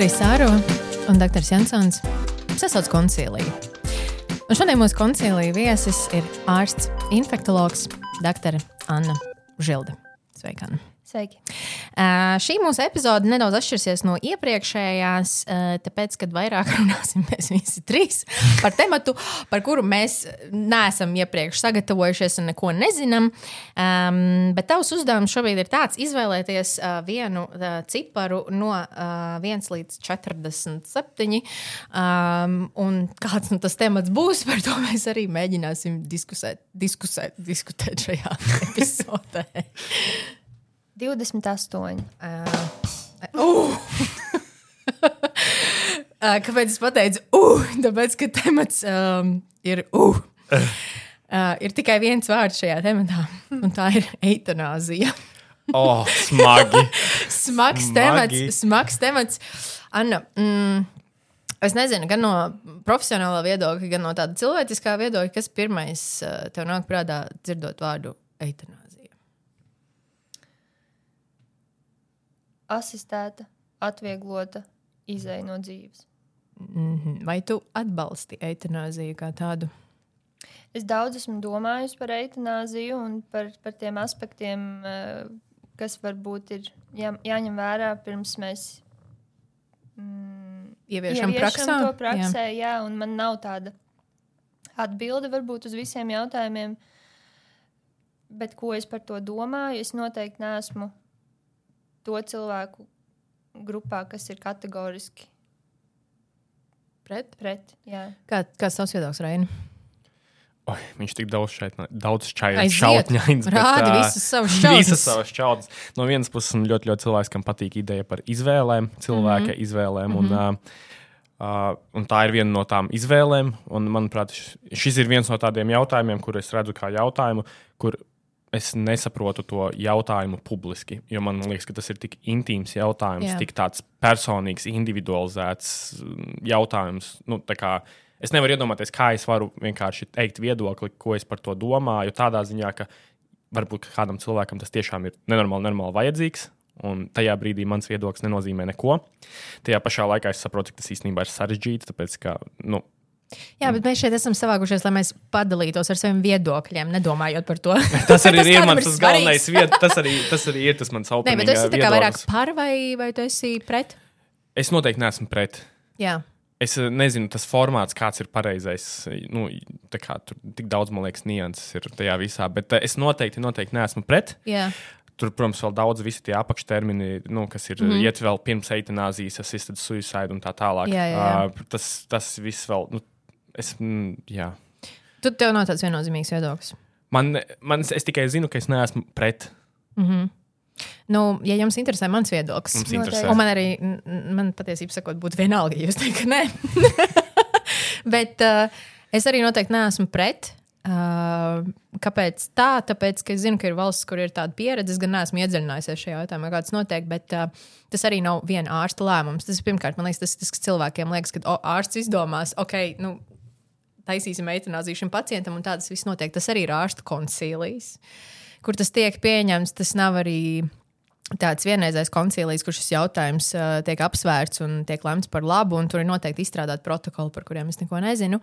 Dr. Sāro un Dr. Jansons sasauc koncīliju. Un šodien mūsu koncīlija viesis ir ārsts, infektologs Dr. Anna Žilde. Sveika! Anna. Sveiki. Šī mūsu epizode nedaudz atšķirsies no iepriekšējās, tāpēc, ka vairāk runāsim mēs visi trīs par tematu, par kuru mēs neesam iepriekš sagatavojušies un neko nezinām. Um, bet tavs uzdevums šobrīd ir tāds izvēlēties uh, vienu uh, ciparu no uh, 1 līdz 47. Um, un kāds nu, tas temats būs, par to mēs arī mēģināsim diskusēt, diskusēt, diskutēt šajā epizodē. 28. Uh, Uh, kāpēc es pateicu, uh, tāpēc, ka temats um, ir, uh, uh, ir tikai viens vārds šajā tematā, un tā ir eitanāzija. Oh, smagi. smags Smagi. temats, smags temats. Anna, mm, es nezinu, gan no profesionālā viedokļa, gan no tāda cilvēciskā viedokļa, kas pirmais uh, tev nāk prātā dzirdot vārdu eitanāzija. Asistēta, atvieglota, izēja no dzīves. Mhm. Vai tu atbalsti eitanāziju kā tādu? Es daudz esmu domājis par eitanāziju un par, par tiem aspektiem, eh, kas varbūt ir jā, jāņem vērā pirms mēs mm, Ieviešam ieviešam to praksē. Jā. Jā, un man nav tāda atbilde varbūt uz visiem jautājumiem. Bet ko es par to domāju? Es noteikti neesmu to cilvēku grupā, kas ir kategoriski Pret? pret. Jā. Kā, kāds tavs viedoklis, Reini? Oi, viņš tik daudz šeit, daudz šautņains. bet, rādi ā, visas savas šķautnes. Visas savas šķautnes. No vienas puses, man ļoti, ļoti cilvēks, kam patīk ideja par izvēlēm, cilvēka mm. -hmm. izvēlēm. Un, uh, uh, un tā ir viena no tām izvēlēm. Un, manuprāt, šis ir viens no tādiem jautājumiem, kur es redzu kā jautājumu, kur es nesaprotu to jautājumu publiski. Jo man liekas, ka tas ir tik intīms jautājums, Jā. Tik tāds personīgs, individualizēts mm, jautājums. Nu, kā es nevaru iedomāties, kā es varu vienkārši teikt viedokli, ko es par to domāju. Tādā ziņā, ka varbūt kādam cilvēkam tas tiešām ir nenormāli, nenormāli vajadzīgs. Un tajā brīdī mans viedoklis nenozīmē neko. Tajā pašā laikā es saprotu, ka tas īstenībā ir sarežģīti. Tāpēc, ka, nu, Jā, bet mēs šeit esam savākušies, lai mēs padalītos ar saviem viedokļiem, nedomājot par to. tas arī Tas ir mans ir galvenais vied, tas arī, tas arī ir tas mans Nē, opening bet tu esi viedoklis. vairāk par vai, vai tu esi pret? Es noteikti neesmu pret. Jā. Es eh, nezinu, tas formāts, kāds ir pareizais. Nu, tā kā tur tik daudz, man liekas, nianses ir tajā visā. Bet eh, es noteikti, noteikti neesmu pret. Jā. Tur, protams, vēl daudz visi tie apakštermini, nu, kas ir mm -hmm. iet vēl pirms eitanāzijas, assisted suicide un tā tālāk. Jā, jā, jā. Uh, tas, tas viss vēl. Nu, es, mm, jā. Tu tev nav tāds viennozīmīgs viedoklis. man, man, es tikai zinu, ka es neesmu pret. Nu, ja jums interesē mans viedoklis, Mums interesē. un man arī, man patiesībā sakot, būtu vienalga, ja jūs teikt, ka nē. Bet uh, es arī noteikti neesmu pret. Uh, kāpēc tā? Tāpēc, ka es zinu, ka ir valsts, kur ir tāda pieredze. Es gan neesmu iedziļinājusies šajā jautājumā, kāds notiek, bet uh, tas arī nav viena ārsta lēmums. Tas ir pirmkārt, man liekas, tas, tas kas cilvēkiem liekas, ka o, ārsts izdomās, ok, nu, taisīsim eitanāziju šim pacientam, un tāds viss notiek. Tas arī ir ārsta koncīlijas, kur tas tiek pieņemts. Tas nav arī tāds vienreizējs koncīlijas, kur šis jautājums uh, tiek apsvērts un tiek lemts par labu, un tur ir noteikti izstrādāti protokoli, par kuriem es neko nezinu.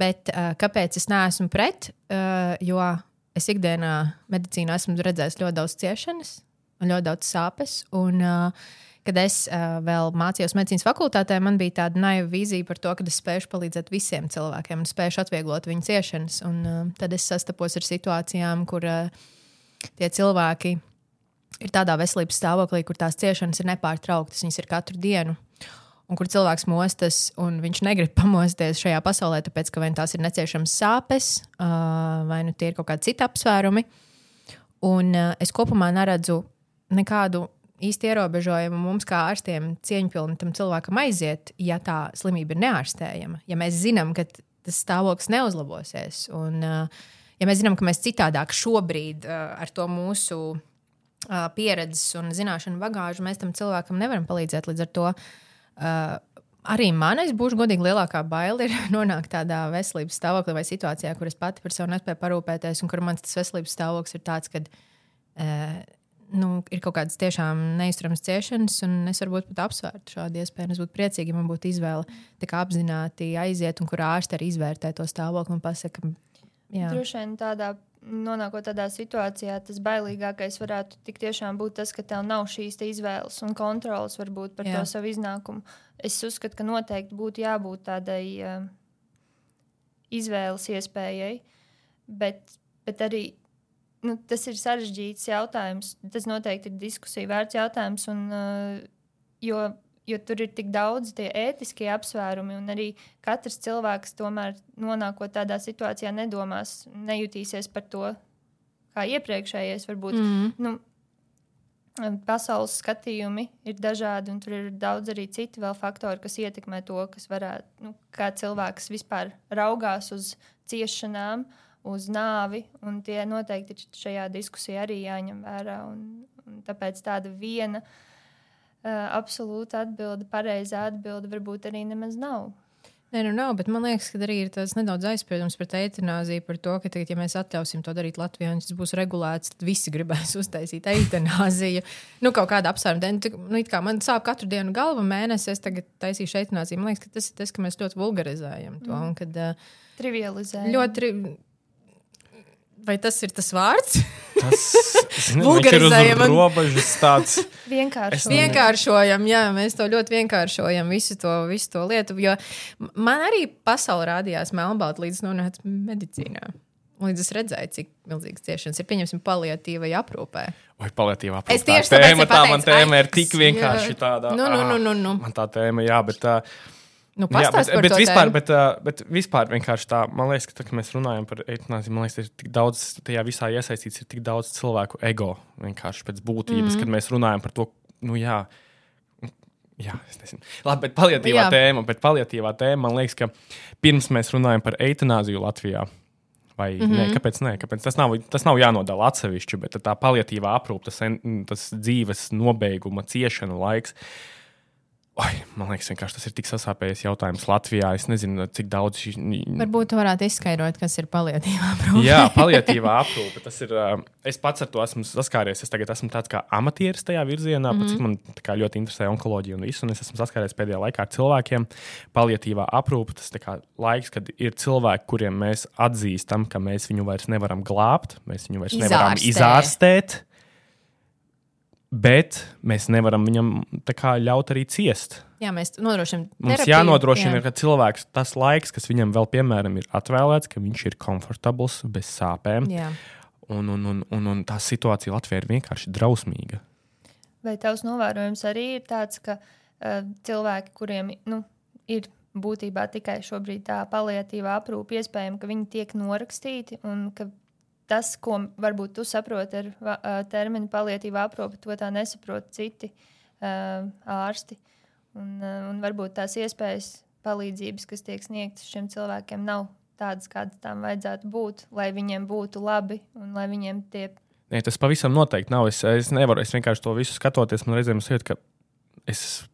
Bet uh, kāpēc es neesmu pret? Uh, jo es ikdienā medicīnā esmu redzējis ļoti daudz ciešanas ļoti daudz sāpes. Un, uh, Kad es uh, vēl mācījos medicīnas fakultātē, man bija tāda naiva vīzija par to, ka es spēju palīdzēt visiem cilvēkiem un spēju atvieglot viņu ciešanas. Un, uh, tad es sastapos ar situācijām, kur uh, tie cilvēki ir tādā veselības stāvoklī, kur tās ciešanas ir nepārtrauktas, viņas ir katru dienu. Un kur cilvēks mostas, un viņš negrib pamosties šajā pasaulē, tāpēc ka vai nu tās ir neciešamas sāpes, uh, vai nu tie ir kaut kādi citi apsvērumi. Un uh, es kopumā neredzu nekādu īsti ierobežojumu mums, kā ārstiem, cieņpilnam cilvēkam aiziet, ja tā slimība ir neārstējama. Ja mēs zinām, ka tas stāvoklis neuzlabosies, un ja mēs zinām, ka mēs citādāk šobrīd ar to mūsu pieredzes un zināšanu bagāžu mēs tam cilvēkam nevaram palīdzēt. Līdz ar to arī man, es būšu godīgi, lielākā baila ir nonākt tādā veselības stāvoklī vai situācijā, kur es pati par sevi nespēju parūpēties, un kur mans veselības stāvoklis ir tāds, ka uh, nu, ir kaut kādas tiešām neizturamas ciešanas, un es varbūt pat apsvērtu šādu iespēju. Es būtu priecīgi, ja man būtu izvēle apzināti aiziet, un kur ārsti arī izvērtē to stāvokli un pasaka, jā. Droši vien tādā, nonākot tādā situācijā, tas bailīgākais varētu tik tiešām būt tas, ka tev nav šīs izvēles un kontrolas varbūt par Jā. to savu iznākumu. Es uzskatu, ka noteikti būtu jābūt tādai uh, izvēles iespējai, bet, bet arī nu, tas ir sarežģīts jautājums. Tas noteikti ir diskusija vērts jautājums, un, uh, jo, jo tur ir tik daudz tie ētiskie apsvērumi, un arī katrs cilvēks tomēr nonākot tādā situācijā nedomās, nejutīsies par to, kā iepriekšējais varbūt. Mm. Nu, Pasaules skatījumi ir dažādi, un tur ir daudz arī citu vēl faktori, kas ietekmē to, kas varētu, nu, kā cilvēks vispār raugās uz ciešanām, uz nāvi. un Tie noteikti šajā diskusijā arī jāņem vērā. Un, un tāpēc tāda viena uh, absolūta atbilde, pareizā atbilde varbūt arī nemaz nav. Nē, nu nav, bet man liekas, ka arī ir tāds nedaudz aizspriedums pret eitanāziju, par to, ka, tagad, ja mēs atļausim to darīt Latvijā, un tas būs regulēts, tad visi gribēs uztaisīt eitanāziju. Nu, kaut kāda apsvēruma dēļ. Nu, Nu, kā man sāp katru dienu galva mēnesi, es tagad taisīšu eitanāziju. Man liekas, ka tas ir tas, ka mēs ļoti vulgarizējam to. Un, kad, uh, Trivializē. ļoti. ri- Vai tas ir tas vārds? Tas zinu, ir Vulgarizējam un- robežas tāds. vienkārši. Es Vienkāršojam, jā, mēs to ļoti vienkāršojam, visu to, visu to lietu. Jo man arī pasaule rādījās melnbalta līdz nonāca medicīnā. Līdz es redzēju, cik milzīgas ciešanas ir pieņemsim paliatīvai aprūpē. Vai palietīvā Es aprūpē. tieši tāpēc tēma, arī tā man tēma ir tik vienkārši jā. tāda. Nu, nu, nu, nu, nu. Man tā tēma, jā, bet. Uh, Nu, Jā, bet, bet, vispār, tēmu. bet, uh, bet vispār vienkārši tā, man liekas, ka, tā, kad mēs runājam par eitanāziju, man liekas, ir tik daudz, tajā visā iesaistīts ir tik daudz cilvēku ego vienkārši pēc būtības, mm Mhm. kad mēs runājam par to, nu jā. Jā, es nezinu. Labi, bet paliatīvā Jā. tēma, bet paliatīvā tēma, man liekas, ka pirms mēs runājam par eitanāziju Latvijā, vai mm Mhm. -hmm. nē, kāpēc nē, kāpēc tas nav, tas nav jānodala atsevišķi, bet tā paliatīvā aprūpe, tas, tas dzīves nobeiguma, ciešanu laiks. Oi, man liekas, tas ir tik sasāpējis jautājums Latvijā. Es nezinu, cik daudz šī. Varbūt tu varētu izskaidrot, kas ir paliatīvā aprūpe. Jā, paliatīvā aprūpe. Tas ir. Es pats ar to esmu saskāries. Es tagad esmu tāds kā amatieris tajā virzienā, mm -hmm. cik man tā kā ļoti interesē onkoloģija un viss. Un es esmu saskāries pēdējā laikā ar cilvēkiem. Paliatīvā aprūpe tas ir laiks, kad ir cilvēki, kuriem mēs atzīstam, ka mēs viņu vairs nevaram glābt, mēs viņu vairs nevaram Izārstē. izārstēt. Bet mēs nevaram viņam tā kā ļaut arī ciest. jā mēs nodrošinām. Mums jānodrošina, jā. jā. ka cilvēks tas laiks, kas viņam vēl, piemēram, ir atvēlēts, ka viņš ir komfortabls, bez sāpēm. Jā. Un, un, un, un, un tā situācija Latvijā ir vienkārši drausmīga. Vai tavs novērojums arī ir tāds, ka uh, cilvēki, kuriem nu, ir būtībā tikai šobrīd tā paliatīvā aprūpe, iespējams, ka viņi tiek norakstīti un ka tas, ko varbūt tu saproti ar terminu paliatīvā aprūpe, to tā nesaprot citi uh, ārsti. Un, uh, un varbūt tās iespējas palīdzības, kas tiek sniegtas šiem cilvēkiem, nav tādas, kādas tām vajadzētu būt, lai viņiem būtu labi un lai viņiem tie Nē, tas pavisam noteikti nav. Es, es nevaru, es vienkārši to visu skatoties. Man reizēm ir ka es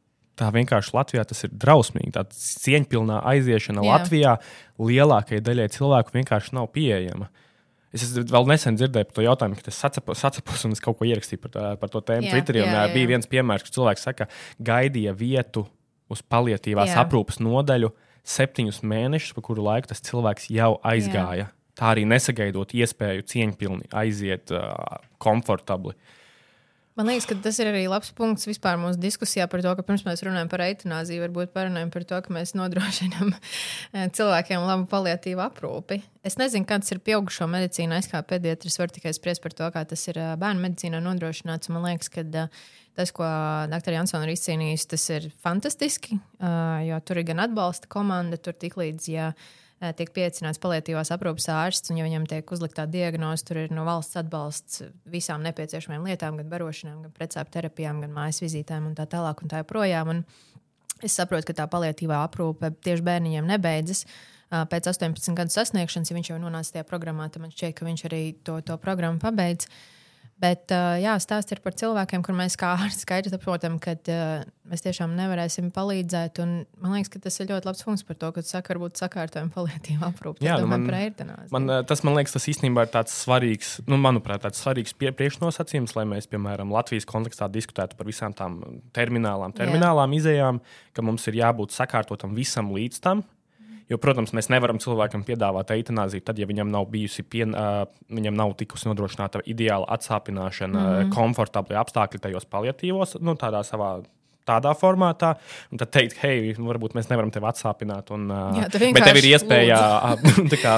tā vienkārši Latvijā tas ir drausmīgi. Tā cieņpilnā aiziešana Jā. Jā. Latvijā lielākajai daļai cilvēku vienkārši nav pieejama. Es es vēl nesen dzirdēju par to jautājumu, kad es sacepu- sacepos un es kaut ko ierakstīju par, tā, par to tēmu Jā, Twitterī. jā, ā, jā. Bija viens piemērs, ka cilvēks saka, gaidīja vietu uz paliatīvās Jā. aprūpes nodaļu septiņus mēnešus, pa kuru laiku tas cilvēks jau aizgāja. Tā arī nesagaidot iespēju cieņpilni aiziet uh, komfortabli. Man liekas, ka tas ir arī labs punkts vispār mūsu diskusijā par to, ka pirms mēs runājam par eitanāziju, varbūt parunājam par to, ka mēs nodrošinām eh, cilvēkiem labu paliatīvu aprūpi. Es nezinu, kāds ir pieaugušo medicīnā. Es kā pediatrs varu tikai spriest par to, kā tas ir eh, bērnu medicīnā nodrošināts. Man liekas, ka eh, tas, ko dr. Jansona ir izcīnījusi, tas ir fantastiski, jo tur ir gan atbalsta komanda, tur tik līdz. Ja, tiek pieaicināts palietīvās aprūpes ārsts, un, ja viņam tiek uzlikta diagnoze, tur ir no valsts atbalsts visām nepieciešamajām lietām, gan barošanām, gan precēju terapijām, gan mājas vizītēm un tā tālāk. Un tā joprojām. Un es saprotu, ka tā palietīvā aprūpe tieši bērniņiem nebeidzas. Ā, Pēc 18 gadu sasniegšanas, ja viņš jau nonāca tajā programmā, tad man šķiet, ka viņš arī to, to programmu pabeidz. Bet uh, jā, stāsts ir par cilvēkiem, kur mēs kā ārsti skaidri saprotam, ka uh, mēs tiešām nevarēsim palīdzēt. Un, man liekas, ka tas ir ļoti labs punkts par to, ka saka, varbūt sakārtojam palietīvu aprūpi. Jā, nu man-. Man, eh, tas, man liekas, tas īstenībā ir tāds svarīgs, nu, manuprāt, tāds svarīgs pie, priekšnosacījums, lai mēs, piemēram, Latvijas kontekstā diskutētu par visām tām terminālām, terminālām izējām, ka mums ir jābūt sakārtotam visam līdz tam. Jo, protams, mēs nevaram cilvēkam piedāvāt eitanāziju, tad, ja viņam nav bijusi, pien, uh, viņam nav tikusi nodrošināta ideāla atsāpināšana, mm -hmm. komfortabli apstākļi tajos paliatīvos, nu, tādā savā. Tādā formātā, un tad teikt, hei, varbūt mēs nevaram tevi atsāpināt. Un, Jā, tu bet tev ir iespēja kā,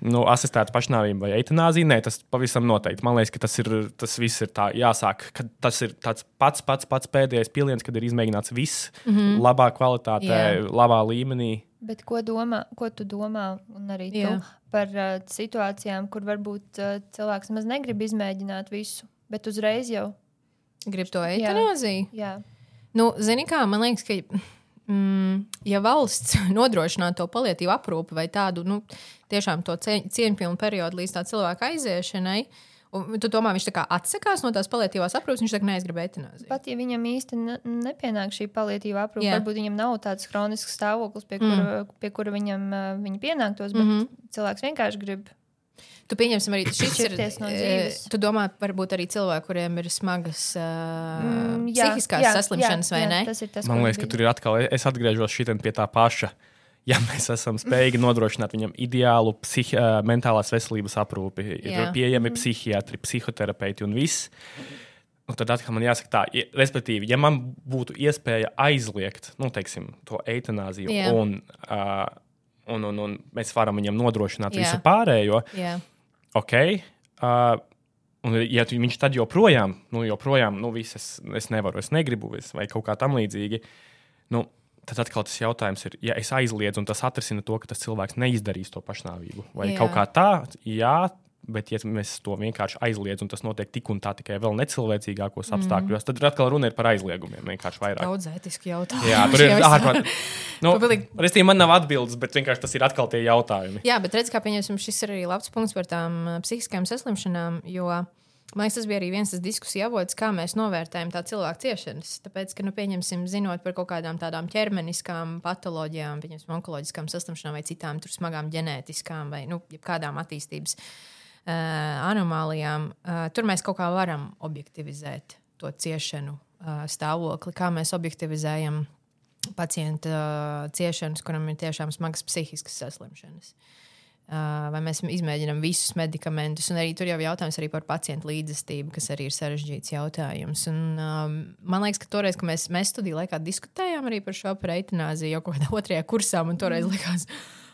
nu, asistēt pašnāvību vai eitanāziju. Nē, tas pavisam noteikti. Man liekas, ka tas, ir, tas viss ir tā jāsāk. Tas ir tāds pats, pats, pats pēdējais piliens, kad ir izmēģināts viss mm -hmm. labā kvalitātē, Jā. labā līmenī. Bet ko, domā, ko tu domā, un arī tu, Jā. par uh, situācijām, kur varbūt uh, cilvēks maz negrib izmēģināt visu, bet uzreiz jau. Gribu to eitanāziju. Jā, Nu, zini, kā man liekas, ka. Mm, ja valsts nodrošinātu to palietīvu aprūpi vai tādu nu, tiešām to cie- cieņpilnu periodu līdz tā cilvēka aiziešanai, un tu domā, viņš tā kā atsakās no tās palietīvās aprūpes, viņš saka, neaizgrib eitanāziju. pat ja viņam īsti ne, nepienāk šī palietīva aprūpe, Jā. varbūt viņam nav tāds kronisks stāvoklis, pie kura, mm. pie kura viņam uh, viņa pienāktos, bet mm. -hmm. cilvēks vienkārši grib. Tu pieņemsim arī šis ir. No dzīves. Tu domā, varbūt arī cilvēki, kuriem ir smagas uh, Mm, jā, psihiskās jā, saslimšanas, jā, vai jā, ne? Tas ir tas, Man liekas, ka tur ir atkal, es atgriežos šitien pie tā paša. Ja mēs esam spējīgi nodrošināt viņam ideālu psihi, uh, mentālās veselības aprūpi, ir Jā. pieejami psihiatri, psihoterapeiti un viss. Un tad atkal man jāsaka, tā, i- respektīvi, ja man būtu iespēja aizliegt nu, teiksim, to eitanāziju, Jā. un, uh, un, un, un mēs varam viņam nodrošināt Jā. visu pārējo, Jā. ok. Uh, un, ja tu- viņš tad joprojām, nu, joprojām nu, viss, es, es nevaru, es negribu, es, vai kaut kā tam līdzīgi, nu, tad atkal tas jautājums ir, ja es aizliedzu, un tas atrisina to, ka tas cilvēks neizdarīs to pašnāvību, vai Jā. kaut kā tā, jā. Bet, ja mēs to vienkārši aizliedzam, un tas notiek tik un tā tikai vēl necilvēcīgākos mm. apstākļos, tad atkal runa ir par aizliegumiem. Vienkārši vairāk. Daudz ētisku jautājumu. Jā, tur ir ārprāt. Nu. Restīvi, man nav atbildes, bet vienkārši tas ir atkal tie jautājumi. Jā, bet redz, kā pieņemsim, šis ir arī labs punkts par tām psihiskajām saslimšanām. Jo man liekas, tas bija arī viens tas diskusiju avots, kā mēs novērtējam tā cilvēka ciešanas. Tāpēc, ka, nu, pieņemsim, zinot par kaut kādām tādām ķermeniskām patoloģijām, pieņemsim, onkoloģiskām saslimšanām vai citām smagām ģenētiskām vai nu, kādām attīstības uh, anomālijām, uh, tur mēs kaut kā varam objektivizēt to ciešanu uh, stāvokli, kā mēs objektivizējam pacienta uh, ciešanas, kuram ir tiešām smagas psihiskas saslimšanas. Uh, vai mēs izmēģinām visus medikamentus, un arī tur jau ir jautājums arī par pacientu līdzestību, kas arī ir sarežģīts jautājums. Un, um, man liekas, ka toreiz, kad mēs, mēs studiju laikā diskutējām arī par šo eitanāziju, jau kaut kādā otrajā kursā, man toreiz likās.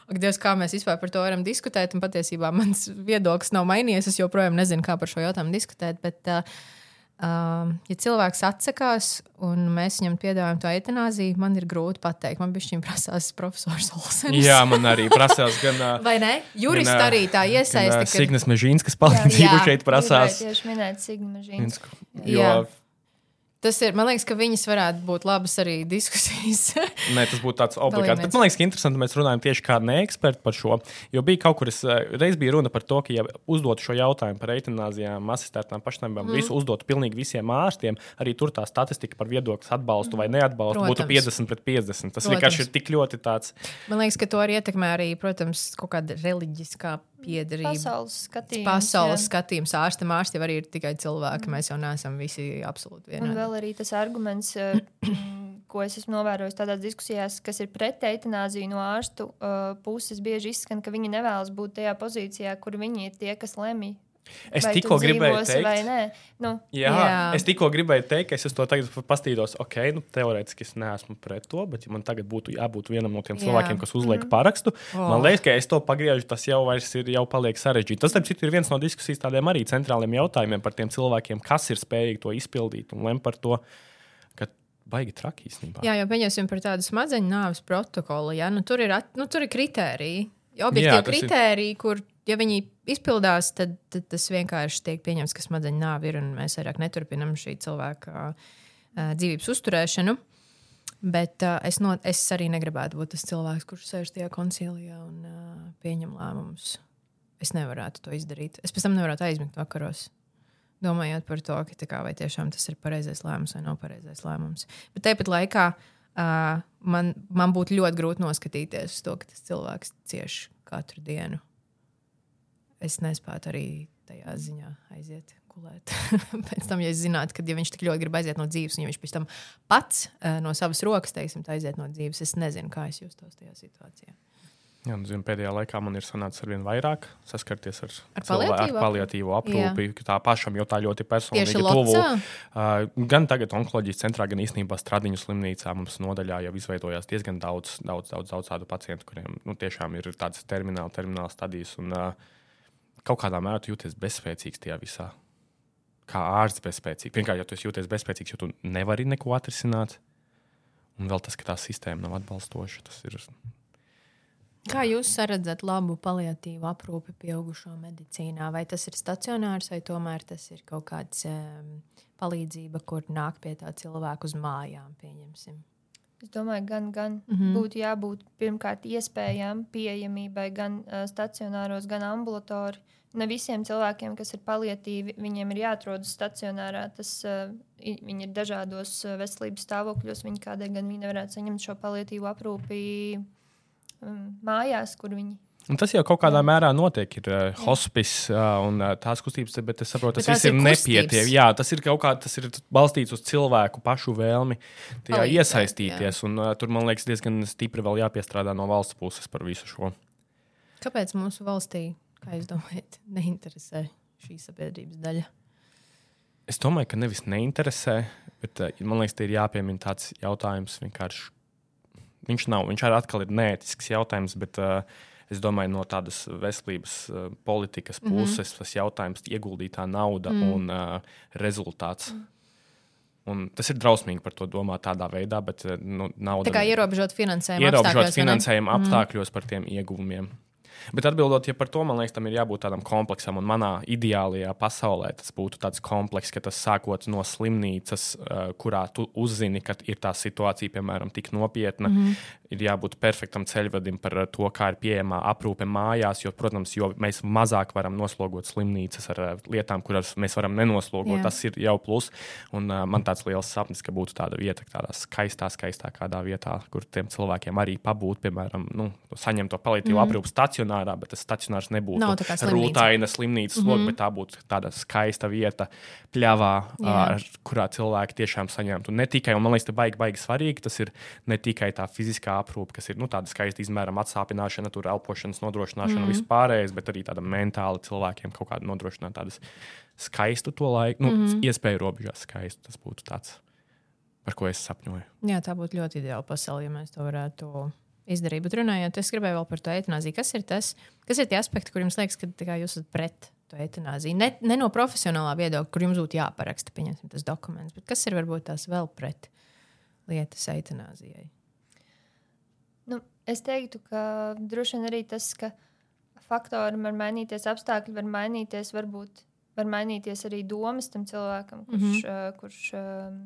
Ak, Dievs, kā mēs vispār par to varam diskutēt, un patiesībā mans viedoklis nav mainījies. Es joprojām nezinu, kā par šo jautājumu diskutēt. Bet, uh, ja cilvēks atsakās un mēs viņam piedāvājam to eitanāziju, man ir grūti pateikt. Man bija šī prasās profesors Olsens. Jā, man arī prasās gan. Vai ne? Jurists gan, arī tā gan, ā, iesaista. ka- Signas Mežīnskas palīdzību šeit prasās. Tieši minēt Sigma Žīnsku. Jo, Jā. Tas ir, man liekas, ka viņas varētu būt labas arī diskusijas. Nē, tas būtu tāds obligāts. Bet man liekas, ka interesanti, mēs runājam tieši kā neeksperti par šo. Jo bija kaut kur, es, eh, reiz bija runa par to, ka, ja uzdotu šo jautājumu par eitanāzijām, asistētām pašnāvībām, mm. visu uzdotu pilnīgi visiem ārstiem, arī tur tā statistika par viedokļu atbalstu vai neatbalstu Protams. būtu 50 pret 50. Tas Protams. vienkārši ir tik ļoti tāds. man liekas, ka to arī ietekmē arī, protams, kaut kāda reliģiskā piedarība. Pasaules skatījums. Pasaules jā. skatījums, ārstam, ārsti jau arī ir tikai cilvēki. Mēs jau neesam visi absolūti Un vienādi. vēl arī tas arguments, eh, ko es esmu novērojis tādās diskusijās, kas ir pret eitanāziju no ārstu uh, puses, bieži izskan, ka viņi nevēlas būt tajā pozīcijā, kur viņi ir tie, kas lemj. Es vai tikko gribēju teikt, nē, nu, Jā, Jā. Es tikko gribēju teikt, ka es uz to tagad paskatītos, ok, nu, teorētiski es neesmu pret to, bet ja man tagad būtu jābūt vienam no tiem Jā. cilvēkiem, kas uzliek mm. parakstu. Oh. Man liekas, ka es to pagriežu, tas jau vairs ir, jau paliek sarežģīti. Tas, starp citu, ir viens no diskusijas tādiem arī centrāliem jautājumiem par tiem cilvēkiem, kas ir spējīgi to izpildīt un lem par to, baigi traki īstenībā. Jā, jau pieņemsim par tādu smadzeņu nāves protokolu. Ja? Nu, tur, ir, at- nu, tur ir kritēriji. Jā, Objektīvi tas ir- kritēriji, kur, ja viņi izpildās, tad, tad tas vienkārši tiek pieņemts, ka smadzeņu nāve ir un mēs vairāk neturpinām šī cilvēka uh, dzīvības uzturēšanu. Bet uh, es, no, es arī negribētu būt tas cilvēks, kurš sēž tajā koncilijā un uh, pieņem lēmumus. Es nevarētu to izdarīt. Es pēc tam nevarētu aizmigt vakaros. domājot par to, ka, kā, vai tiešām tas ir pareizais lēmums vai nav pareizais lēmums. Bet tāpat laikā uh, man, man būtu ļoti grūti noskatīties uz to, ka tas cilvēks cieš katru dienu. Es nespētu arī tajā ziņā aiziet. Gulēt. pēc tam, ja es zinātu, ka ja viņš tik ļoti grib aiziet no dzīves, un ja viņš pēc tam pats uh, no savas rokas, teiksim, aiziet no dzīves, es nezinu, kā es justos tajā situācijā. Jā, nu, zinu, pēdējā laikā man ir sanācis ar vien vairāk saskarties ar, Ar paliatīvo aprūpi. ka Tā pašam jau tā ļoti personīgi tuvu. Uh, gan tagad onkoloģijas centrā, gan īstenībā Stradiņu slimnīcā mums nodaļā jau izveidojās diezgan daudz, daudz, daudz, daudz tādu pacientu, kuriem nu, tiešām ir tādas termināla, termināla stadijas. Un, uh, kaut kādā mērā jūties bezspēcīgs tajā visā. Kā ārsts bezspēcīgs. Pirmkārt, ja tu jūties bezspēcīgs, jo tu nevari neko atrisināt. Un vēl tas, ka tā sistēma nav atbalstoša, tas ir Kā jūs redzat labu paliatīvu aprūpi pieaugušo medicīnā? Vai tas ir stacionārs, vai tomēr tas ir kaut kāds um, palīdzība, kur nāk pie tā cilvēka uz mājām, pieņemsim? Es domāju, gan, gan mm. -hmm. būtu jābūt pirmkārt iespējām, pieejamībai gan uh, stacionāros, gan ambulatori. Ne visiem cilvēkiem, kas ir paliatīvi, viņiem ir jāatrodas stacionārā. Tas, uh, viņi ir dažādos uh, veselības stāvokļos. Viņi kādēļ gan viņi nevarētu saņemt šo paliatīvu aprūpi um, mājās, kur viņi Un tas jau kaut kādā mērā notiek. Ir uh, hospice uh, un uh, tās kustības, bet es saprotu, tas viss ir ir nepietiekami. Jā, tas ir kaut kā tas ir balstīts uz cilvēku pašu vēlmi tajā Palīdzēt, iesaistīties. Un, uh, tur, man liekas, diezgan stipri vēl jāpiestrādā no valsts puses par visu šo. Kāpēc mūsu valstī, kā jūs domājat, neinteresē šī sabiedrības daļa? Es domāju, ka nevis neinteresē, bet uh, man liekas, te ir jāpiemina tāds jautājums vienkārši. Viņš nav, viņš arī atkal ir neētisks jautājums, bet uh, es domāju, no tādas veselības uh, politikas Mhm. puses tas jautājums - ieguldītā nauda mm. un uh, rezultāts. Mhm. Un tas ir drausmīgi par to domāt tādā veidā, bet uh, nu, nauda Tā kā ierobežot finansējumu, ierobežot apstākļos, vai ne? finansējuma apstākļos par tiem ieguvumiem. Bet atbildot ja par to, man liekas, tam ir jābūt tādam kompleksam. Un manā ideālajā pasaulē tas būtu tāds komplekss, ka tas sākot no slimnīcas, uh, kurā tu uzzini, ka ir tā situācija, piemēram, tik nopietna, mm -hmm. ir jābūt perfektam ceļvedim par uh, to, kā ir pieejama aprūpe mājās. Jo, protams, jo mēs mazāk varam noslogot slimnīcas ar uh, lietām, kuras mēs varam nenoslogot, Jā. tas ir jau plus. Un, uh, man tāds liels sapnis, ka būtu tāda vieta, tādā skaistā, skaistā kādā vietā, kur tiem cilvēkiem arī pabūt, piemēram, nu, saņemt to palīdzību mm. Aprūpi stacionārā, bet tas stacionārs nebūtu Nav slimnīca. rūtaina slimnīcas mm -hmm. loga, bet tā būtu tāda skaista vieta, pļavā, ar, kurā cilvēki tiešām saņemtu. Ne tikai, un man liekas, tas baigi, baigi svarīgi, tas ir ne tikai tā fiziskā aprūpe, kas ir nu, tāda skaista izmērama atsāpināšana, tur elpošanas nodrošināšana, mm -hmm. vispārējais, bet arī tāda mentāli cilvēkiem kaut kāda nodrošināt tādas skaistu to laiku, nu, mm -hmm. iespēju robežās skaistu. Tas būtu tāds, par ko es sapņoju. Jā, tā būtu ļoti ideāla pasaule, ja mēs to varētu izdarīt. Bet runājot, es gribēju vēl par to eitanāziju. Kas ir tas, kas ir tie aspekti, kur jums liekas, ka kā, jūs esat pret to eitanāziju? Ne, ne no profesionālā viedokļa, kur jums būtu jāparaksta pieņemsim, tas dokuments, bet kas ir varbūt tās vēl pret lietas eitanāzijai? Nu, es teiktu, ka droši vien arī tas, ka faktori var mainīties, apstākļi var mainīties, varbūt var mainīties arī domas tam cilvēkam, kurš, mm -hmm. uh, kurš uh,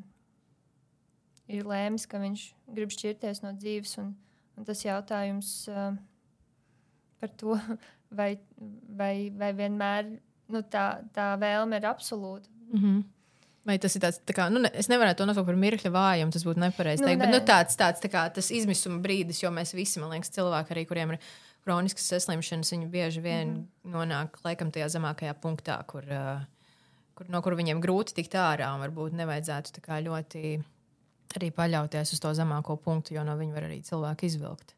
ir lēmis, ka viņš grib šķirties no dzīves. Un, un tas jautājums uh, par to, vai, vai, vai vienmēr nu, tā, tā vēlme ir absolūta. Mm -hmm. Vai tas ir tāds, tā kā, nu, ne, es nevaru to nosaukt par mirkļa vājumu, tas būtu nepareizi Nu, teikt, bet nu, tāds, tāds tā kā, tas izmisuma brīdis, jo mēs visi, man liekas, cilvēki, arī, kuriem ir kroniskas saslimšanas, viņi bieži vien mm -hmm. nonāk laikam tajā zemākajā punktā, kur, uh, kur, no kur viņiem grūti tikt ārā un varbūt nevajadzētu tā kā ļoti arī paļauties uz to zemāko punktu, jo no viņa var arī cilvēki izvilkt.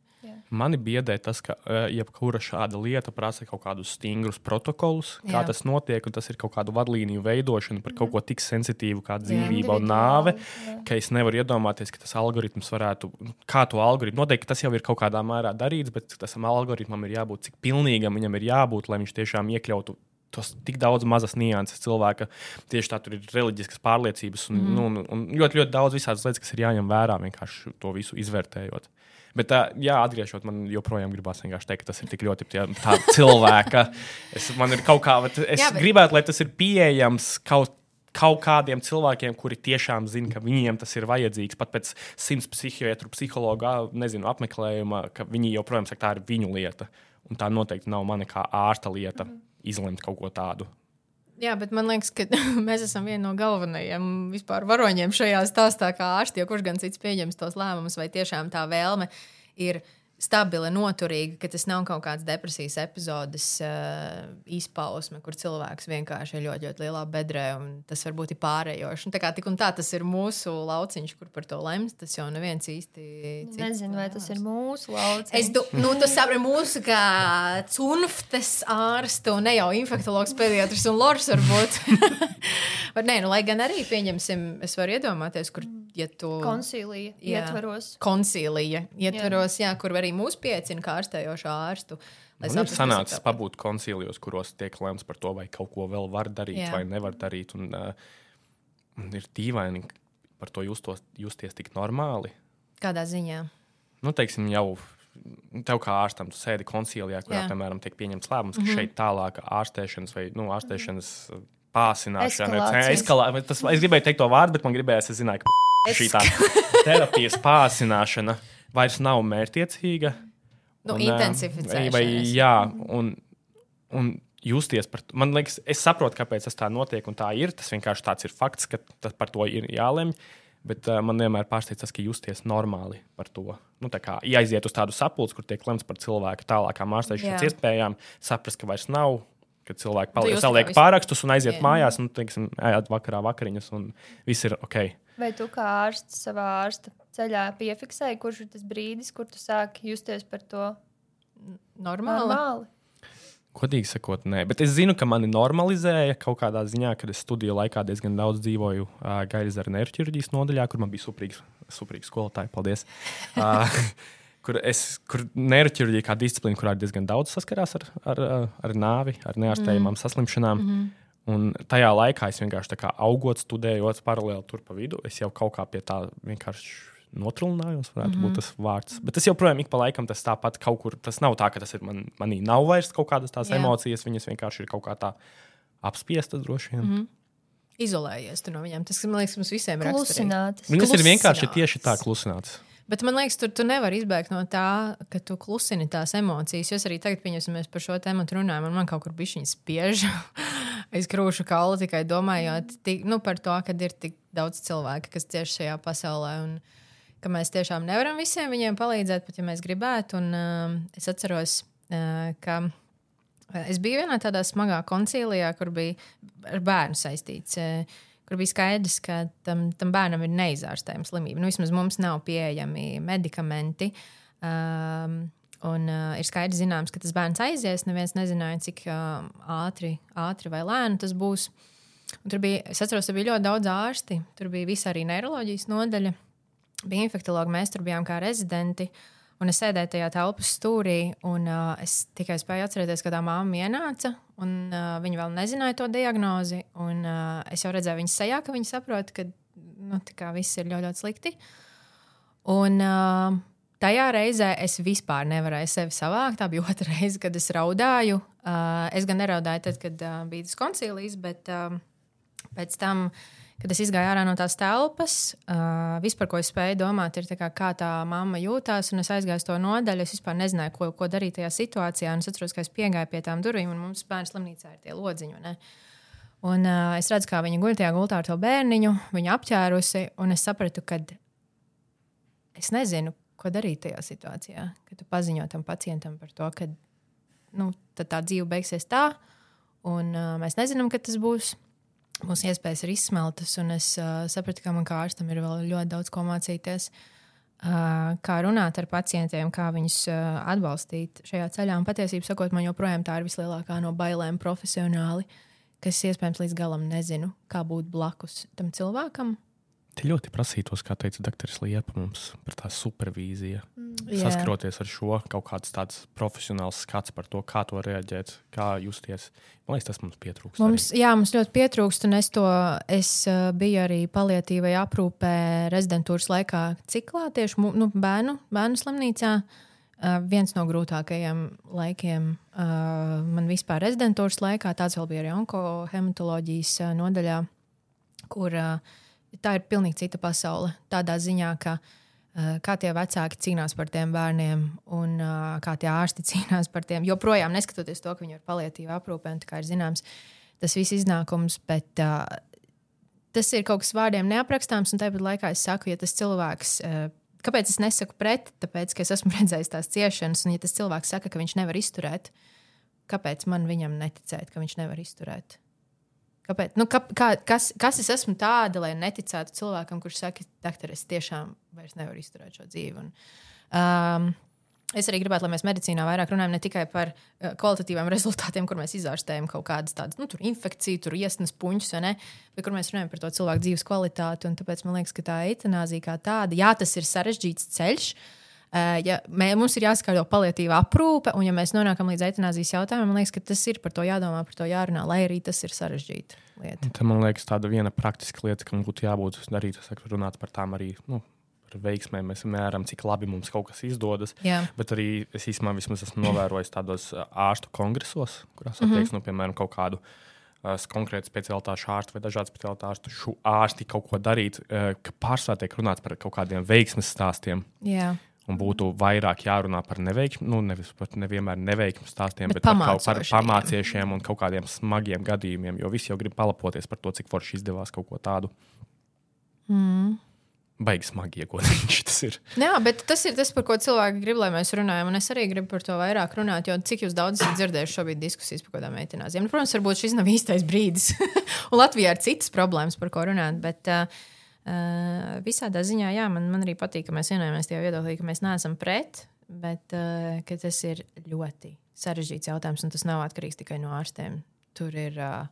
Mani biedē tas, ka uh, jebkura šāda lieta prasa kaut kādus stingrus protokolus, kā Jā. tas notiek, un tas ir kaut kādu vadlīniju veidošana par kaut ko tik sensitīvu kā dzīvība un Individuāli, nāve. jā. Ka es nevaru iedomāties, ka tas algoritms varētu, kā to algoritmu, noteikti tas jau ir kaut kādā mērā darīts, bet tam algoritmam ir jābūt cik pilnīgam viņam ir jābūt, lai viņš tiešām iekļautu tos tik daudz mazas nianses cilvēka. Tieši tā tur ir reliģiskas pārliecības un, mm. nu, un- un ļoti, ļoti daudz visādas lietas, kas ir jāņem vērā vienkārši to visu izvērtējot. Bet, tā, jā, atgriežot, man joprojām gribās vienkārši teikt, ka tas ir tik ļoti tie- tā cilvēka. Es, man ir kaut kā, bet es Jā, jā, bet- gribētu, lai tas ir pieejams kaut, kaut kādiem cilvēkiem, kuri tiešām zina, ka viņiem tas ir vajadzīgs. Pat pēc simts psihiatru, psihologa nezinu, apmeklējuma, ka viņi joprojām saka, tā ir viņu lieta. Un tā noteikti nav mana kā ārsta lieta Mhm. Izlemt kaut ko tādu. Jā, bet man liekas, ka mēs esam vieni no galvenajiem vispār varoņiem šajā stāstā, kā ārsti, jo kurš gan cits pieņems tos lēmumus, vai tiešām tā vēlme ir stabila, noturīga, ka tas nav kaut kāds depresijas epizodes uh, izpausme, kur cilvēks vienkārši ir ļoti, ļoti lielā bedrē, un tas varbūt ir pārējoši. Un tā kā tik un tā tas ir mūsu lauciņš, kur par to lems, tas jau neviens īsti. cits Nezinu, vai tas ir mūsu lauciņš. Es domāju, nu, tas ir mūsu kā cunftes ārsts, un ne jau infektuologs, pediatrs un lors varbūt. Vai nē, nu, lai gan arī pieņemsim, es varu iedomāties, kur, ja tu. Konsīlija Jā. ietvaros. Koncīlija ietveros, jā. Jā, kur arī mūs piecina kā ārstējošo ārstu. lai Man ir sanācis pabūt koncīlijos, kuros tiek lemts par to, vai kaut ko vēl var darīt, Jā. Vai nevar darīt. Un, uh, ir dīvaini par to justos, justies tik normāli. Kādā ziņā? Nu, teiksim, jau tev kā ārstam, tu sēdi koncīlijā, kurā, Jā. Piemēram, tiek pieņemts lēmums, ka mm -hmm. šeit tālāka ārstēšanas vai nu, ārstēšanas uh, pāsināšana, eskalā, tas, es gribēju teikt to vārdu, bet man gribējās, es zināju, ka šī tā terapijas pāsināšana vairs nav mērķiecīga. Nu, intensificēšanās. Vai, jā, un, un justies par to. Man liekas, es saprotu, kāpēc tas tā notiek, un tā ir. Tas vienkārši tāds ir fakts, ka tas par to ir jālemj. Bet uh, man vienmēr pārsteidz tas, ka justies normāli par to. Nu, tā kā aiziet uz tādu sapulci, kur tiek lemts par cilvēku tālākām ārstēšanas Jā. iespējām, saprast, ka vairs nav. Kad cilvēki paliek, saliek pārakstus un aiziet Jā. mājās, un, teiksim, ejat vakarā vakariņas, un viss ir ok. Vai tu kā ārsts savā ārsta ceļā piefiksēji, kurš ir tas brīdis, kur tu sāki justies par to Normāli. normāli? Godīgi sakot, nē, bet es zinu, ka mani normalizēja kaut kādā ziņā, kad es studiju laikā diezgan daudz dzīvoju uh, gaļas ar neiroķirurģijas nodaļā, kur man bija suprīgs, suprīgs skolotāji. Paldies! Uh, kur es, kur neiroķirurģija kā disciplīna, kurā ir diezgan daudz saskarās ar, ar, ar, nāvi, ar neārstējumām mm. saslimšanām. Mm -hmm. Un tajā laikā es vienkārši tā kā augot, studējot paralēli tur pa vidu, es jau kaut kā pie tā vienkārši notrūlinājos, varētu mm -hmm. būt tas vārds. Bet tas joprojām ik pa laikam tas tāpat kaut kur, tas nav tā, ka tas ir man, manī nav vairs kaut kādas tās Jā. Emocijas, viņas vienkārši ir kaut kā tā apspiestas droši vien. Mm -hmm. Izolējies tu no viņiem. Tas, man liekas, mums visiem ir raksturīgi. Klusinātas. Viņas ir vienkārši tieši tā klusināts. Bet man liekas, tur tu nevari izbēgt no tā, ka tu klusini tās emocijas. Es arī tagad, pieņemsim, par šo tēmu runājam, un man kaut kur bija šī spiež. es krūšu kaulu tikai domājot tik, nu, par to, ka ir tik daudz cilvēku, kas cieši šajā pasaulē. Un, ka mēs tiešām nevaram visiem viņiem palīdzēt, pat ja mēs gribētu. Un, uh, es atceros, uh, ka es biju vienā tādā smagā koncīlijā, kur bija ar bērnu saistīts. Uh, kur bija skaidrs, ka tam, tam bērnam ir neizārstējama slimība. Nu, vismaz mums nav pieejami medikamenti. Um, un uh, ir skaidrs, zināms, ka tas bērns aizies. Neviens nezināja, cik uh, ātri, ātri vai lēni tas būs. Un tur bija, es atceros, tur bija ļoti daudz ārsti. Tur bija visa arī neiroloģijas nodaļa. Bija infektuologi, mēs tur bijām kā rezidenti. Un es sēdēju tajā telpas stūrī, un uh, es tikai spēju atcerēties, ka tā māma ienāca, un uh, viņa vēl nezināja to diagnozi. Un, uh, es jau redzēju viņas sejā, ka viņa saprot, ka nu, viss ir ļoti, ļoti slikti. Un uh, tajā reizē es vispār nevarēju sevi savākt. Tā bija otra reize, kad es raudāju. Uh, es gan neraudāju tad, kad uh, bija tas koncīlijs, bet uh, pēc tam. Kad es gāju ārā no tās telpas, uh, viss, par ko es spēju domāt, ir tā kā, kā tā mamma jūtās. Es aizgāju uz to nodaļu. Es vispār nezināju, ko, ko darīt tajā situācijā. Es atceros, ka es piegāju pie tām durvīm, un mums bērnu slimnīcā ir tie lodziņi. ne? Un uh, es redzu, kā viņa guļ tajā gultā ar to bērniņu, viņa apķērusi, un es sapratu, ka es nezinu, ko darīt tajā situācijā. Kad tu paziņo tam pacientam par to, ka nu, tā dzīve beigsies tā, un uh, mēs nezinām, kad tas būs. Mūsu iespējas ir izsmeltas, un es uh, sapratu, ka man kā ārstam ir vēl ļoti daudz ko mācīties. Uh, kā runāt ar pacientiem, kā viņus uh, atbalstīt šajā ceļā. Un patiesībā, sakot, man joprojām tā ir vislielākā no bailēm profesionāli, kas iespējams līdz galam nezinu, kā būt blakus tam cilvēkam. Te ļoti prasītos, kā teica dr. Liepa, mums par tā supervīziju. Jā. Saskaroties ar šo kaut kāds tāds profesionāls skats par to, kā to reaģēt, kā justies. Man liekas, tas mums pietrūkst. Mums, jā, mums ļoti pietrūkst, un es to es, biju arī palietīvai aprūpē rezidentūras laikā, ciklā, tieši nu, bērnu, bērnu slimnīcā. Uh, viens no grūtākajiem laikiem uh, man vispār rezidentūras laikā, tāds vēl bija arī onkohematoloģijas uh, nodaļā, kur uh, tā ir pilnīgi cita pasaule. Tādā ziņā, ka uh, kā tie vecāki cīnās par tiem bērniem un uh, kā tie ārsti cīnās par tiem. Joprojām neskatoties to, ka viņi ir palietīvi aprūpē, un kā ir zināms, tas viss iznākums, bet uh, tas ir kaut kas vārdiem neaprakstāms, un tāpat laikā es saku, ja tas cilvēks. Uh, Kāpēc es nesaku pret? Tāpēc, ka es esmu redzējis tās ciešanas, un ja tas cilvēks saka, ka viņš nevar izturēt, kāpēc man viņam neticēt, ka viņš nevar izturēt? Kāpēc? Nu, kā, kā, kas, kas es esmu tāda, lai neticētu cilvēkam, kurš saka, doktor, es tiešām vairs nevaru izturēt šo dzīvi? Un, um, Es arī gribētu, lai mēs medicīnā vairāk runājam ne tikai par uh, kvalitatīviem rezultātiem, kur mēs izārstējam kaut kādas tādas nu, infekcijas, tur iesnas puņus, ne, bet kur mēs runājam par to cilvēku dzīves kvalitāti. Tāpēc man liekas, ka tā eitanāzija kā tāda, jā, tas ir sarežģīts ceļš. Uh, ja mē, mums ir jāskaidro palietīva aprūpe, un ja mēs nonākam līdz eitanāzijas jautājumam, man liekas, ka tas ir par to jādomā, par to jārunā, lai arī tas ir sarežģīta lieta. Tā man liekas, tāda viena praktiska lieta, kam būtu jābūt arī runāt par tām arī. Nu, veiksmēm mēs mēram, cik labi mums kaut kas izdodas. Jā. Bet arī es īstenībā esmu novērojis tādos ārstu kongresos, kurās mm -hmm. attieksme, nu, piemēram, kaut kādu uh, konkrētu specialitāšu ārstu vai dažādu specialitāšu ārsti kaut ko darīt, uh, ka pārsvarā tiek runāts par kaut kādiem veiksmes stāstiem. Jā. Un būtu vairāk jārunā par neveiksmu, nu, nevis par nevienmēr neveiksmu stāstiem, bet, Bet par, kaut, par pamāciešiem un kaut kādiem smagiem gadījumiem. Jo visi jau grib palapoties par to, cik forši izdevās kaut ko tādu. Mm. Baigi smagi iegūt viņš tas ir. Jā, bet tas ir tas, par ko cilvēki grib, lai mēs runājam. Un es arī gribu par to vairāk runāt, jo cik jūs daudz esat dzirdējuši šobrīd diskusijas par kādām eitanāzijām. Nu, protams, varbūt šis nav īstais brīdis. un Latvijā ir citas problēmas, par ko runāt. Bet, uh, Uh, visādā ziņā, jā, man, man arī patīk, ka mēs vienojamies tajā viedoklī, ka mēs neesam pret, bet uh, tas ir ļoti sarežģīts jautājums, un tas nav atkarīgs tikai no ārstiem. Tur ir uh,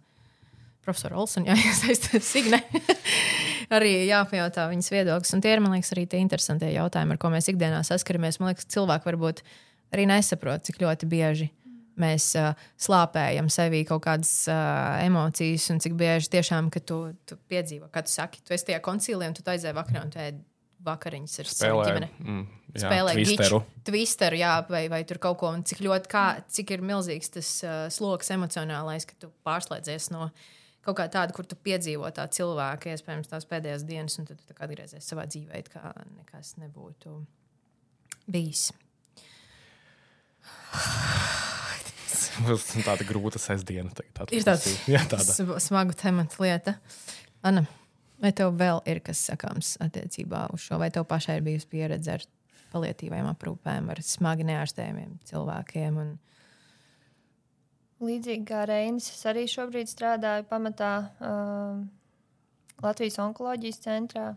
profesora Olsona jāiesaistās Signe. arī jāpajautā viņas viedoklis. Un tie ir, man liekas, arī tie interesantie jautājumi, ar ko mēs ikdienā saskaramies. Man liekas, cilvēki varbūt arī nesaprot, cik ļoti bieži mēs uh, slāpējam sevī kaut kādas uh, emocijas, un cik bieži tiešām, tu, tu piedzīvo, kad tu saki, tu esi tajā koncīlī, un tu aizēji vakarā, un tu ēd vakariņas ar savu ģimeni. mm, jā, Spēlē twisteru. giču, twisteru, jā, vai, vai tur kaut ko, un cik ļoti, kā, cik ir milzīgs tas uh, sloks emocionālais, ka tu pārslēdzies no kaut kā tāda, kur tu piedzīvo tā cilvēka, iespējams, tās pēdējās dienas, un tad tu atgriezies savā dzīvē, kā nekas nebūtu bijis. Būs tāda grūta sestdiena. tagad. Ir tāds Jā, tāda. sm- smagu tematu lieta. Anna, vai tev vēl ir kas sakāms attiecībā uz šo, vai tev pašai ir bijusi pieredze ar palietīvajām aprūpēm, ar smagi neārstējumiem cilvēkiem? Un... Līdzīgi kā Reinis, es arī šobrīd strādāju pamatā um, Latvijas onkoloģijas centrā.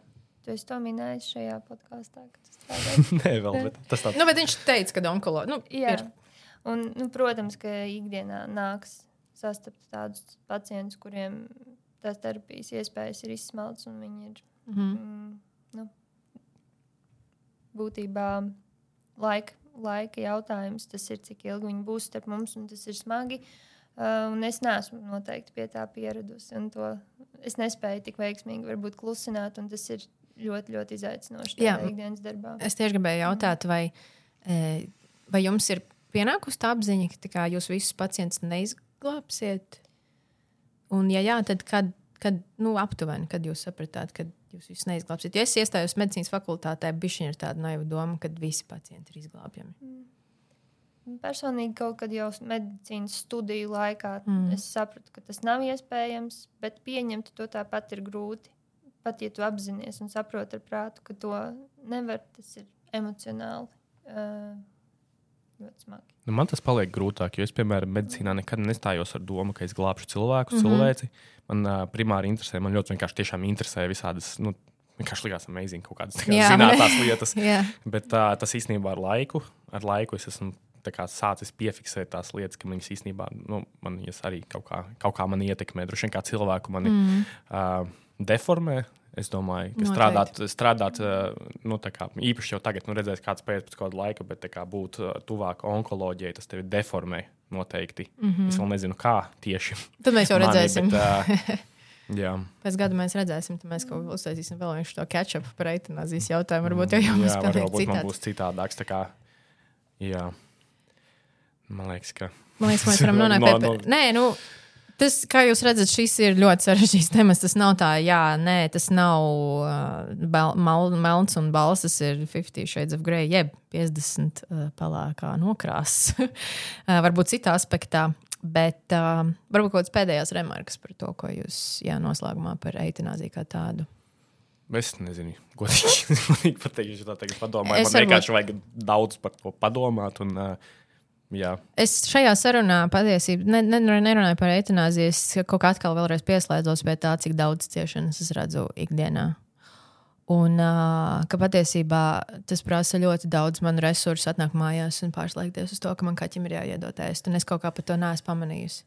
Tu esi to minējis šajā podkāstā, kad tu strādāji. Nē, vēl, bet tas tāds. Nu, bet viņš teica, ka onkoloģija nu, Jā. ir. Un, nu, protams, ka ikdienā nāks sastapt tādus pacientus, kuriem tās terapijas iespējas ir izsmelts, un viņi ir Mhm. mm, nu, būtībā laika, laika jautājums. Tas ir, cik ilgi viņi būs starp mums, un tas ir smagi. Uh, un es neesmu noteikti pie tā pieradusi. Es nespēju tik veiksmīgi varbūt klusināt, un tas ir ļoti, ļoti izaicinoši Jā. ikdienas darbā. Es tieši gribēju jautāt, vai, e, vai jums ir pienākusi tā apziņa, ka kā jūs visus pacientus neizglābsiet? Un, ja jā, tad kad, kad nu, aptuveni, kad jūs sapratāt, ka jūs visus neizglābsiet? Ja es iestājos medicīnas fakultātē, bija ir tāda naiva doma, ka visi pacienti ir izglābjami. Personīgi kaut kad jau medicīnas studiju laikā Mm. mm. es sapratu, ka tas nav iespējams, bet pieņemt to tāpat ir grūti. Pat ja tu apzinājies un saproti ar prātu, ka to nevar, tas ir emocionāli uh, ļoti smagi. Nu, man tas paliek grūtāk, jo es, piemēram, medicīnā nekad nestājos ar domu, ka es glābšu cilvēku, mm. -hmm. cilvēci. Man uh, primāri interesē, man ļoti vienkārši tiešām interesē visādas, nu, vienkārši likās amazing kaut kādas Jā. zinātnās lietas. Jā, Bet uh, tas īstenībā ar laiku, ar laiku es esmu kā sācis piefiksēt tās lietas, ka viņas īstenībā nu, man jas arī kaut kā, kaut kā man ietekmē. Droši vien kā cilvēku mani mm. uh, deformē. Es domāju, ka strādāt, strādāt uh, nu, kā, īpaši jau tagad, nu, redzēs, kāds pēc, pēc kāda laika, bet kā būt uh, tuvāk onkoloģijai, tas tevi deformē noteikti. Mm -hmm. Es vēl nezinu, kā tieši. tad mēs jau mani, redzēsim. Bet, uh, jā, Pēc gada mēs redzēsim, tad mēs uztaisīsim vēl vienu šo catch-up par eitanāzijas jautājumu. Varbūt jau jums jā varbūt man būs citādāks. tā Kā, jā, man liekas, ka. Man liekas, mēs varam nonākt No- pie no- tā. Nē, nu, tas, kā jūs redzat, šis ir ļoti sarežģīts temats. Tas nav tā, jā, nē, tas nav uh, mal, melns un balss. Tas ir 50 shades of grey, jeb 50 uh, pelēkā nokrāsa. uh, varbūt citā aspektā. Bet uh, varbūt kaut kādas pēdējās remarkas par to, ko jūs jā, noslēgumā par eitanāziju kā tādu. Es nezinu, godīgi, godīgi pateikt, ja tā tagad padomāju. Es Man varbūt- vienkārši vajag daudz par to padomāt. Un, uh, jā, Es šajā sarunā patiesībā ne, ne, nerunāju par eitanāziju. Es kaut kā atkal pieslēdzos pie tā, cik daudz ciešanas es redzu ikdienā. Un ka patiesībā tas prasa ļoti daudz manu resursu, atnākt mājās un pārslēgties uz to, ka man kaķim ir jāiedod ēst. Un es kaut kā par to neesmu pamanījusi.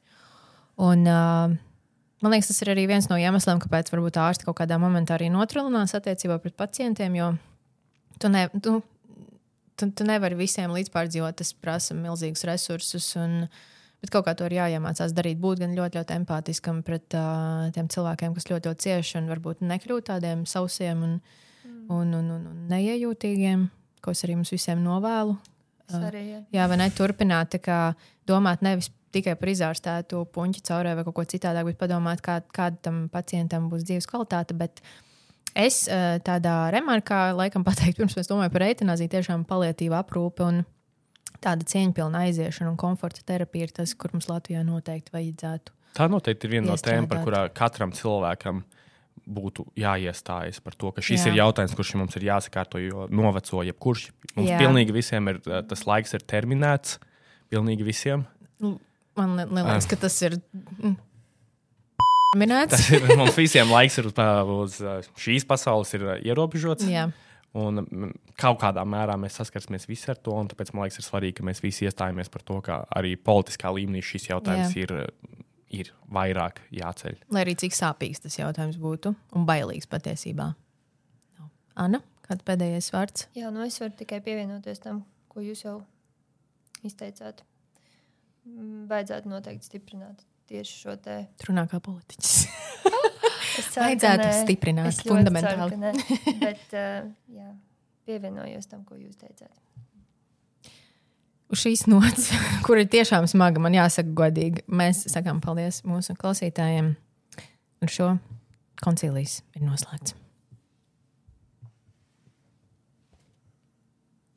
Un, man liekas, tas ir arī viens no iemesliem, kāpēc varbūt ārsti kaut kādā momentā arī notralinās attiecībā pret pacientiem. Jo tu, ne, tu, tu, tu nevari visiem līdzpārdzīvot, tas prasa milzīgus resursus. Un, bet kaut kā to ir jāiemācās darīt, būt gan ļoti, ļoti empātiskam pret uh, tiem cilvēkiem, kas ļoti, ļoti cieši un varbūt nekļūt tādiem sausiem un, mm. un, un, un, un neiejūtīgiem, ko es arī mums visiem novēlu. Es arī. Jā. Jā, vai ne? Turpināt kā, domāt nevis tikai par izārstētu puņķu caurē vai kaut ko citādu, bet padomāt, kā, kāda tam pacientam būs dzīves kvalitāte. Bet es eh, tādā remarkā, laikam, pateiktu, pirms es domāju par eitanāziju, tiešām palietīva aprūpe un tāda cieņpilna aiziešana un komforta terapija ir tas, kur mums Latvijā noteikti vajadzētu. tā noteikti ir viena no tēmām, par kurām katram cilvēkam būtu jāiestājas par to, ka šis Jā. Ir jautājums, kurš mums ir jāsakārto, jo noveco jebkurš. Mums Jā. Pilnīgi visiem ir uh, tas laiks ir terminēts. Pilnīgi visiem. Man li- liekas, ka tas ir mm, minēts. Ir mums visiem laiks ir uz, uh, šīs pasaules ir uh, ierobežots. Jā, Un mm, kaut kādā mērā mēs saskarsimies visi ar to. un Tāpēc man liekas, ir svarīgi, ka mēs visi iestājamies par to, ka arī politiskā līmenī šis jautājums Jā. ir, uh, ir vairāk jāceļ. lai arī cik sāpīgs tas jautājums būtu un bailīgs patiesībā. Jā. Anna, kāds pēdējais vārds? jā, nu es varu tikai pievienoties tam, ko jūs jau izteicāt. Mm, Vajadzētu noteikti stiprināt tieši šo te. Tur runā kā politiķis. Vajadzētu stiprināt Es fundamentāli. ceru, nē. Bet, uh, jā, pievienojos tam, ko jūs teicāt. Uz šīs nots, kur ir tiešām smaga, man jāsaka godīgi, mēs sakām paldies mūsu klausītājiem. Un šo koncilijas ir noslēgts.